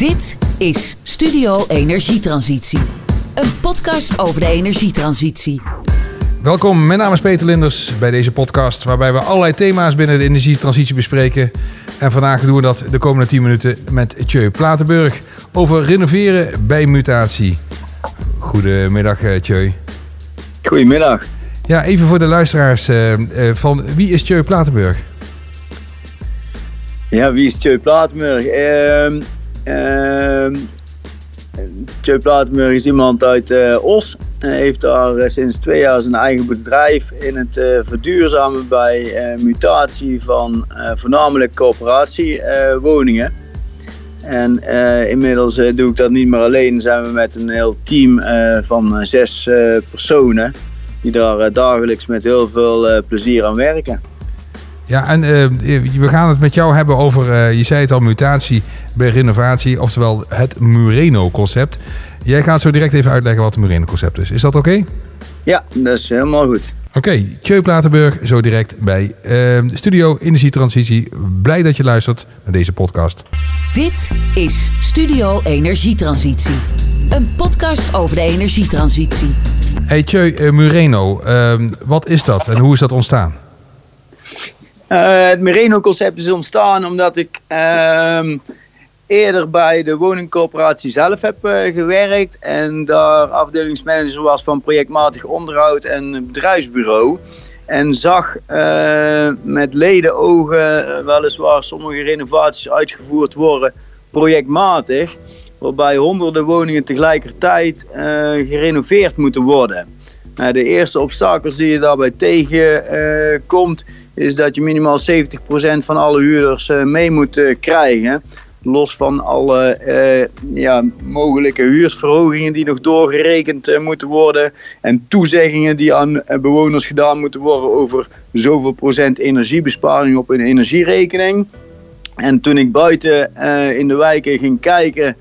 Dit is Studio Energietransitie. Een podcast over de energietransitie. Welkom, mijn naam is Peter Linders bij deze podcast waarbij we allerlei thema's binnen de energietransitie bespreken. En vandaag doen we dat de komende 10 minuten met Tjeu Platenburg over renoveren bij mutatie. Goedemiddag eh, Tjeu. Goedemiddag. Ja, even voor de luisteraars eh, eh, van wie is Tjeu Platenburg? Ja, wie is Tjeu Platenburg? Ehm ehm Tjeu Platenburg is iemand uit eh, Os. Hij heeft daar eh, sinds twee jaar zijn eigen bedrijf in het eh, verduurzamen bij mutatie van voornamelijk coöperatiewoningen. en inmiddels doe ik dat niet meer alleen. Zijn we met een heel team van zes personen die daar dagelijks met heel veel plezier aan werken. Ja, en eh, we gaan het met jou hebben over, eh, je zei het al, mutatie bij renovatie, oftewel het Mureno-concept. Jij gaat zo direct even uitleggen wat het Mureno-concept is. Is dat oké? Ja, dat is helemaal goed. Oké, Tjeu Platenburg, zo direct bij eh, Studio Energietransitie. Blij dat je luistert naar deze podcast. Dit is Studio Energietransitie. Een podcast over de energietransitie. Hey Tjeu, eh, Mureno, eh, wat is dat en hoe is dat ontstaan? Eh, het Mereno-concept is ontstaan omdat ik ehm, eerder bij de woningcorporatie zelf heb eh, gewerkt en daar afdelingsmanager was van projectmatig onderhoud en bedrijfsbureau. En zag eh, met ledenogen eh, weliswaar sommige renovaties uitgevoerd worden projectmatig, waarbij honderden woningen tegelijkertijd gerenoveerd moeten worden. Nou, de eerste obstakels die je daarbij tegenkomt, is dat je minimaal 70% van alle huurders eh, mee moet eh, krijgen. Los van alle eh, ja, mogelijke huursverhogingen die nog doorgerekend moeten worden. En toezeggingen die aan bewoners gedaan moeten worden over zoveel procent energiebesparing op hun energierekening. En toen ik buiten in de wijken ging kijken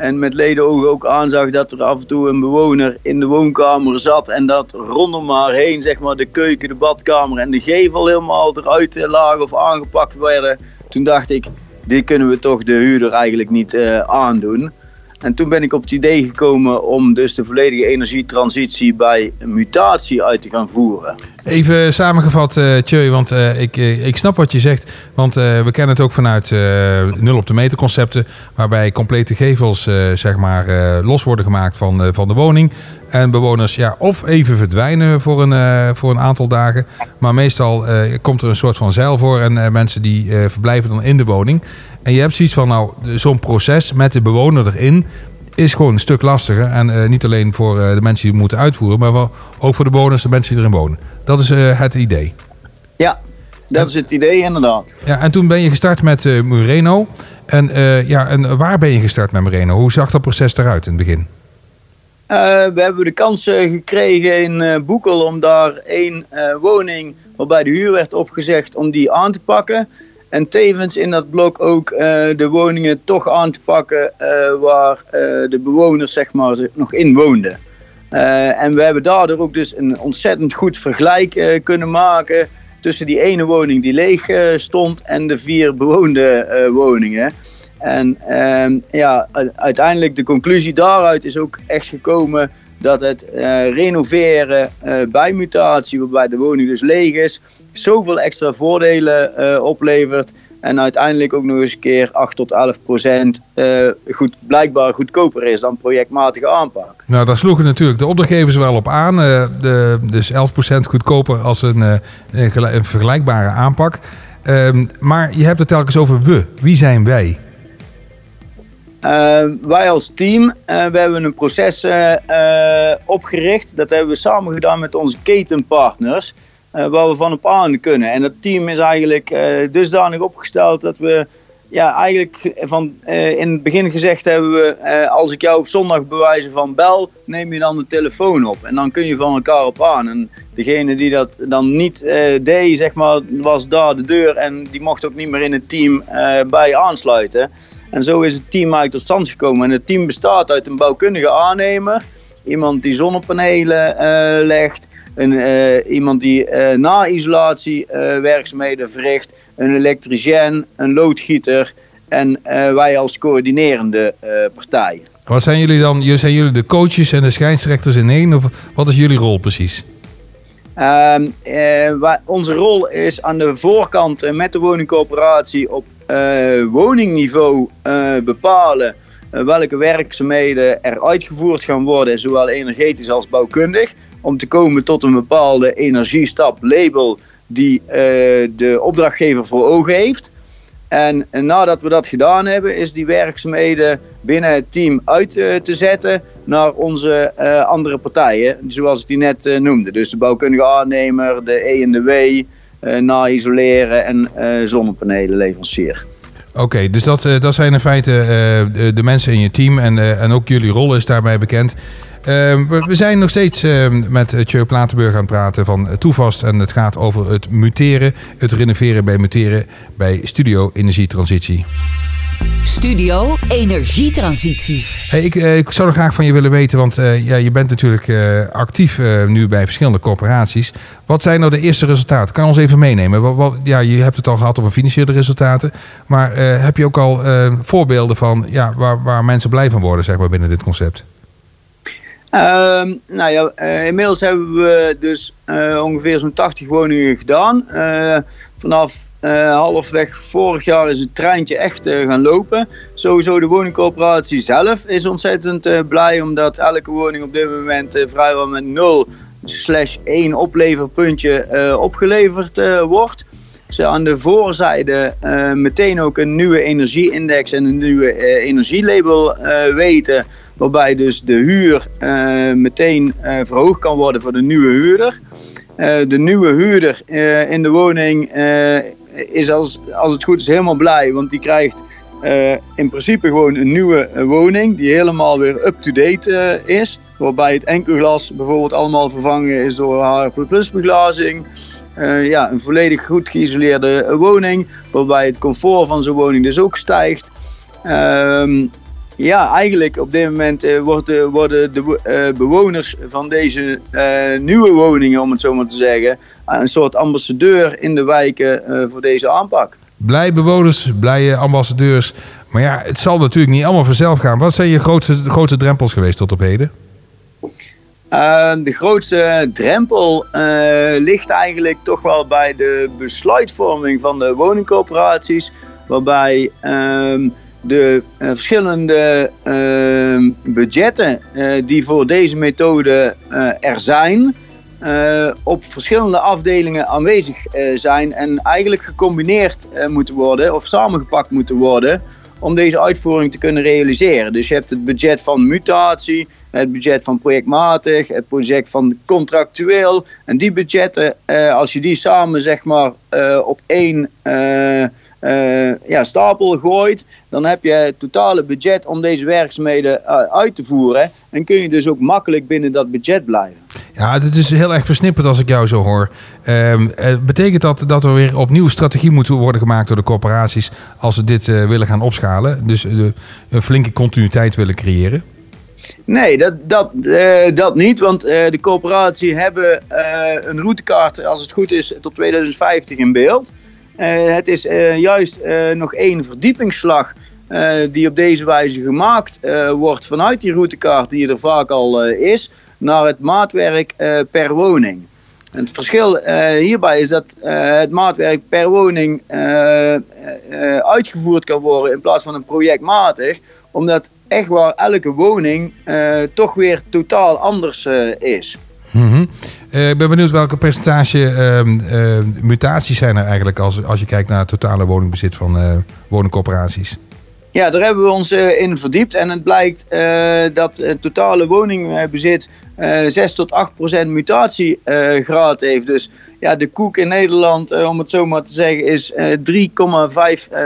en met ledenogen ook aanzag dat er af en toe een bewoner in de woonkamer zat en dat rondom haar heen zeg maar de keuken, de badkamer en de gevel helemaal eruit eh, lagen of aangepakt werden. Toen dacht ik, dit kunnen we toch de huurder eigenlijk niet eh, aandoen. En toen ben ik op het idee gekomen om dus de volledige energietransitie bij mutatie uit te gaan voeren. Even samengevat, Tjeu, want eh, ik, eh, ik snap wat je zegt. Want we kennen het ook vanuit nul op de meter concepten. Waarbij complete gevels zeg maar, los worden gemaakt van, van de woning. En bewoners ja, of even verdwijnen voor een, voor een aantal dagen. Maar meestal komt er een soort van zeil voor. En mensen die verblijven dan in de woning. En je hebt zoiets van, nou, zo'n proces met de bewoner erin is gewoon een stuk lastiger. En eh, niet alleen voor eh, de mensen die het moeten uitvoeren, maar wel ook voor de bewoners, de mensen die erin wonen. Dat is eh, het idee. Ja, dat is het idee inderdaad. Ja, en toen ben je gestart met Mureno. En, ja, en waar ben je gestart met Mureno? Hoe zag dat proces eruit in het begin? We hebben de kans gekregen in Boekel om daar één woning waarbij de huur werd opgezegd om die aan te pakken. En tevens in dat blok ook eh, de woningen toch aan te pakken eh, waar eh, de bewoners zeg maar nog in woonden. En we hebben daardoor ook dus een ontzettend goed vergelijk kunnen maken tussen die ene woning die leeg stond en de vier bewoonde woningen. En ehm, ja, uiteindelijk de conclusie daaruit is ook echt gekomen dat het eh, renoveren eh, bij mutatie, waarbij de woning dus leeg is, zoveel extra voordelen eh, oplevert. En uiteindelijk ook nog eens een keer 8 tot 11 procent goed, blijkbaar goedkoper is dan projectmatige aanpak. Nou, daar sloegen natuurlijk de opdrachtgevers wel op aan. De, dus 11% goedkoper als een, een vergelijkbare aanpak. Ehm, maar je hebt het telkens over we. Wie zijn wij? Eh, wij als team, eh, we hebben een proces eh, eh, opgericht. Dat hebben we samen gedaan met onze ketenpartners. waar we van op aan kunnen. En dat team is eigenlijk dusdanig opgesteld dat we ja, eigenlijk van, in het begin gezegd hebben we... als ik jou op zondag bewijzen van bel, neem je dan de telefoon op. En dan kun je van elkaar op aan. En degene die dat dan niet deed, zeg maar, was daar de deur. En die mocht ook niet meer in het team bij aansluiten. En zo is het team eigenlijk tot stand gekomen. En het team bestaat uit een bouwkundige aannemer, iemand die zonnepanelen eh, legt, een, eh, iemand die eh, na-isolatie eh, werkzaamheden verricht, een elektricien, een loodgieter en wij als coördinerende partij. Wat zijn jullie dan? Zijn jullie de coaches en de scheidsrechters in één? Of wat is jullie rol precies? Uh, onze rol is aan de voorkant met de woningcoöperatie op woningniveau bepalen welke werkzaamheden er uitgevoerd gaan worden, zowel energetisch als bouwkundig om te komen tot een bepaalde energiestap label die de opdrachtgever voor ogen heeft. En, nadat we dat gedaan hebben, is die werkzaamheden binnen het team uit uh, te zetten naar onze uh, andere partijen, zoals ik die net noemde. Dus de bouwkundige aannemer, de E en de W, na isoleren en zonnepanelenleverancier. Oké, dus dat, dat zijn in feite de, mensen in je team en, en ook jullie rol is daarbij bekend. Ehm, we, zijn nog steeds ehm, met Tjeu Platenburg aan het praten van Toevast. En het gaat over het muteren, het renoveren bij muteren bij Studio Energietransitie. Studio Energietransitie. Hey, ik, eh, ik zou nog graag van je willen weten, want uh, ja, je bent natuurlijk uh, actief uh, nu bij verschillende corporaties. Wat zijn nou de eerste resultaten? Kan je ons even meenemen? Wat, wat, ja, je hebt het al gehad over financiële resultaten, maar heb je ook al voorbeelden van ja, waar, waar mensen blij van worden zeg maar, binnen dit concept? Uh, nou ja, uh, inmiddels hebben we dus uh, ongeveer zo'n 80 woningen gedaan. Uh, vanaf halfweg vorig jaar is het treintje echt gaan lopen. Sowieso de woningcoöperatie zelf is ontzettend blij, omdat elke woning op dit moment vrijwel met 0 slash 1 opleverpuntje opgeleverd wordt. Ze aan de voorzijde meteen ook een nieuwe energieindex en een nieuwe energielabel weten Waarbij dus de huur uh, meteen uh, verhoogd kan worden voor de nieuwe huurder. Uh, de nieuwe huurder in de woning is als, als het goed is helemaal blij. Want die krijgt in principe gewoon een nieuwe woning die helemaal weer up-to-date is. Waarbij het enkelglas bijvoorbeeld allemaal vervangen is door HR beglazing. ja, een volledig goed geïsoleerde woning. Waarbij het comfort van zo'n woning dus ook stijgt. Ja, eigenlijk op dit moment uh, worden, worden de uh, bewoners van deze uh, nieuwe woningen, om het zo maar te zeggen, een soort ambassadeur in de wijken voor deze aanpak. Blij bewoners, blije ambassadeurs. Maar ja, het zal natuurlijk niet allemaal vanzelf gaan. Wat zijn je grootste, grootste drempels geweest tot op heden? de grootste drempel ligt eigenlijk toch wel bij de besluitvorming van de woningcoöperaties. Waarbij ehm, de uh, verschillende uh, budgetten uh, die voor deze methode er zijn, op verschillende afdelingen aanwezig zijn en eigenlijk gecombineerd moeten worden of samengepakt moeten worden om deze uitvoering te kunnen realiseren. Dus je hebt het budget van mutatie, het budget van projectmatig, het project van contractueel. En die budgetten, als je die samen zeg maar op één uh, ja, stapel gooit, dan heb je het totale budget om deze werkzaamheden uh, uit te voeren. En kun je dus ook makkelijk binnen dat budget blijven. Ja, het is heel erg versnipperd als ik jou zo hoor. Uh, betekent dat dat er weer opnieuw strategie moet worden gemaakt door de corporaties als ze dit uh, willen gaan opschalen? Dus een flinke continuïteit willen creëren? Nee, dat, dat, dat niet. Want de corporatie hebben een routekaart, als het goed is, tot 2050 in beeld. Eh, het is eh, juist eh, nog één verdiepingsslag die op deze wijze gemaakt wordt vanuit die routekaart die er vaak al is, naar het maatwerk per woning. En het verschil hierbij is dat het maatwerk per woning uitgevoerd kan worden in plaats van een projectmatig, omdat echt waar elke woning toch weer totaal anders is. Mm ik ben benieuwd welke percentage uh, mutaties zijn er eigenlijk als, als je kijkt naar het totale woningbezit van uh, woningcorporaties. Ja, daar hebben we ons in verdiept en het blijkt dat het totale woningbezit 6 tot 8 procent mutatiegraad heeft. Dus ja, de koek in Nederland, om het zo maar te zeggen, is 3,5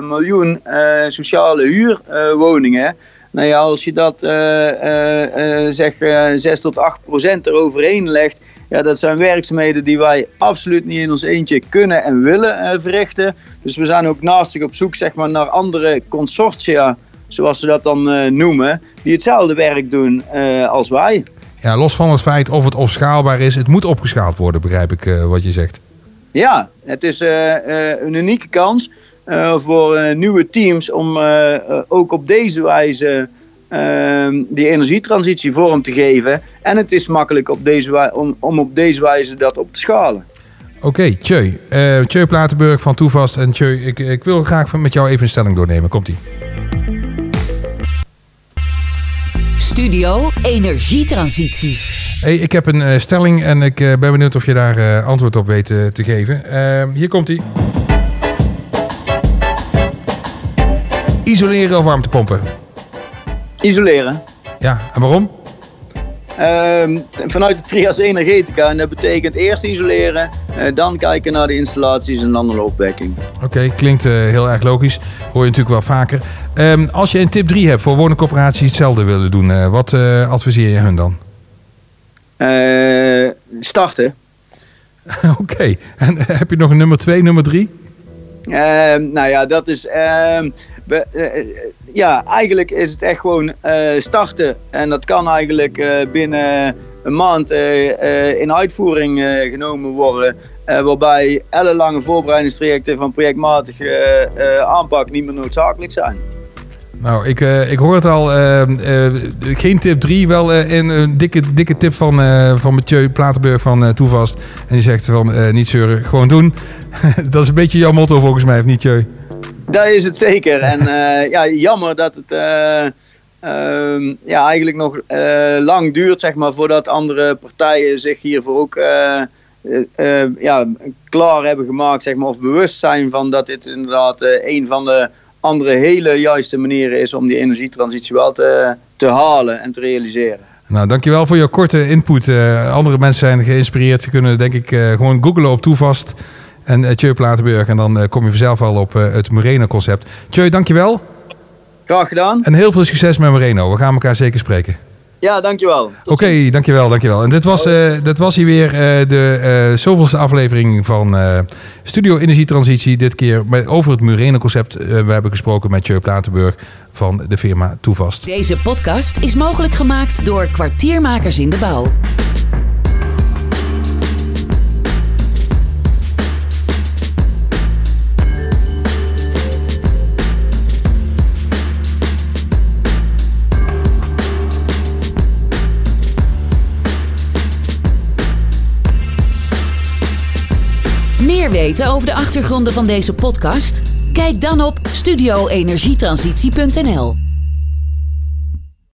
miljoen sociale huurwoningen. Nou ja, als je dat zeg 6 tot 8 procent eroverheen legt, ja, dat zijn werkzaamheden die wij absoluut niet in ons eentje kunnen en willen verrichten. Dus we zijn ook naastig op zoek zeg maar, naar andere consortia, zoals ze dat dan noemen, die hetzelfde werk doen als wij. Ja, los van het feit of het opschaalbaar is, het moet opgeschaald worden, begrijp ik wat je zegt. Ja, het is een unieke kans. Voor nieuwe teams om ook op deze wijze ehm, die energietransitie vorm te geven. En het is makkelijk op deze om, om op deze wijze dat op te schalen. Oké, okay, Tjeu. Uh, Tjeu Platenburg van Toevast. En Tjeu, ik, ik wil graag met jou even een stelling doornemen. Komt-ie. Studio Energietransitie. Hey, ik heb een uh, stelling en ik uh, ben benieuwd of je daar uh, antwoord op weet te geven. Ehm, hier komt Isoleren of warmtepompen? Isoleren. Ja, en waarom? Ehm, vanuit de Trias Energetica. En dat betekent eerst isoleren, uh, dan kijken naar de installaties en dan de loopwekking. Oké, klinkt uh, heel erg logisch. Hoor je natuurlijk wel vaker. Um, als je een tip 3 hebt voor woningcorporaties hetzelfde willen doen, uh, wat adviseer je hun dan? starten. Oké, okay. en heb je nog een nummer 2, nummer 3? Ehm, nou ja, dat is we, uh, ja, eigenlijk is het echt gewoon uh, starten. En dat kan eigenlijk uh, binnen een maand in uitvoering genomen worden. waarbij ellenlange voorbereidingstrajecten van projectmatige aanpak niet meer noodzakelijk zijn. Nou, ik, uh, ik hoor het al. Uh, uh, geen tip 3, wel in een dikke, dikke tip van, van Mathieu Platenburg van Toevast. En die zegt van niet zeuren, gewoon doen. dat is een beetje jouw motto volgens mij, of niet, Tjeu? Dat is het zeker. En uh, ja, jammer dat het uh, uh, ja, eigenlijk nog eh, lang duurt zeg maar, voordat andere partijen zich hiervoor ook ja, klaar hebben gemaakt zeg maar, of bewust zijn van dat dit inderdaad een van de andere hele juiste manieren is om die energietransitie wel te, te halen en te realiseren. Nou, dankjewel voor je korte input. andere mensen zijn geïnspireerd. Ze kunnen denk ik gewoon googlen op Toevast en uh, Tjeu Platenburg. En dan uh, kom je vanzelf al op uh, het Moreno-concept. Tjeu, dankjewel. Graag gedaan. En heel veel succes met Moreno. We gaan elkaar zeker spreken. Ja, dankjewel. Oké, okay, dankjewel, dankjewel. En dit was, uh, dit was hier weer uh, de uh, zoveelste aflevering van Studio Energietransitie. Dit keer met, over het Mureno-concept. we hebben gesproken met Tjeu Platenburg van de firma Toevast. Deze podcast is mogelijk gemaakt door kwartiermakers in de bouw. Weten over de achtergronden van deze podcast? Kijk dan op studioenergietransitie.nl.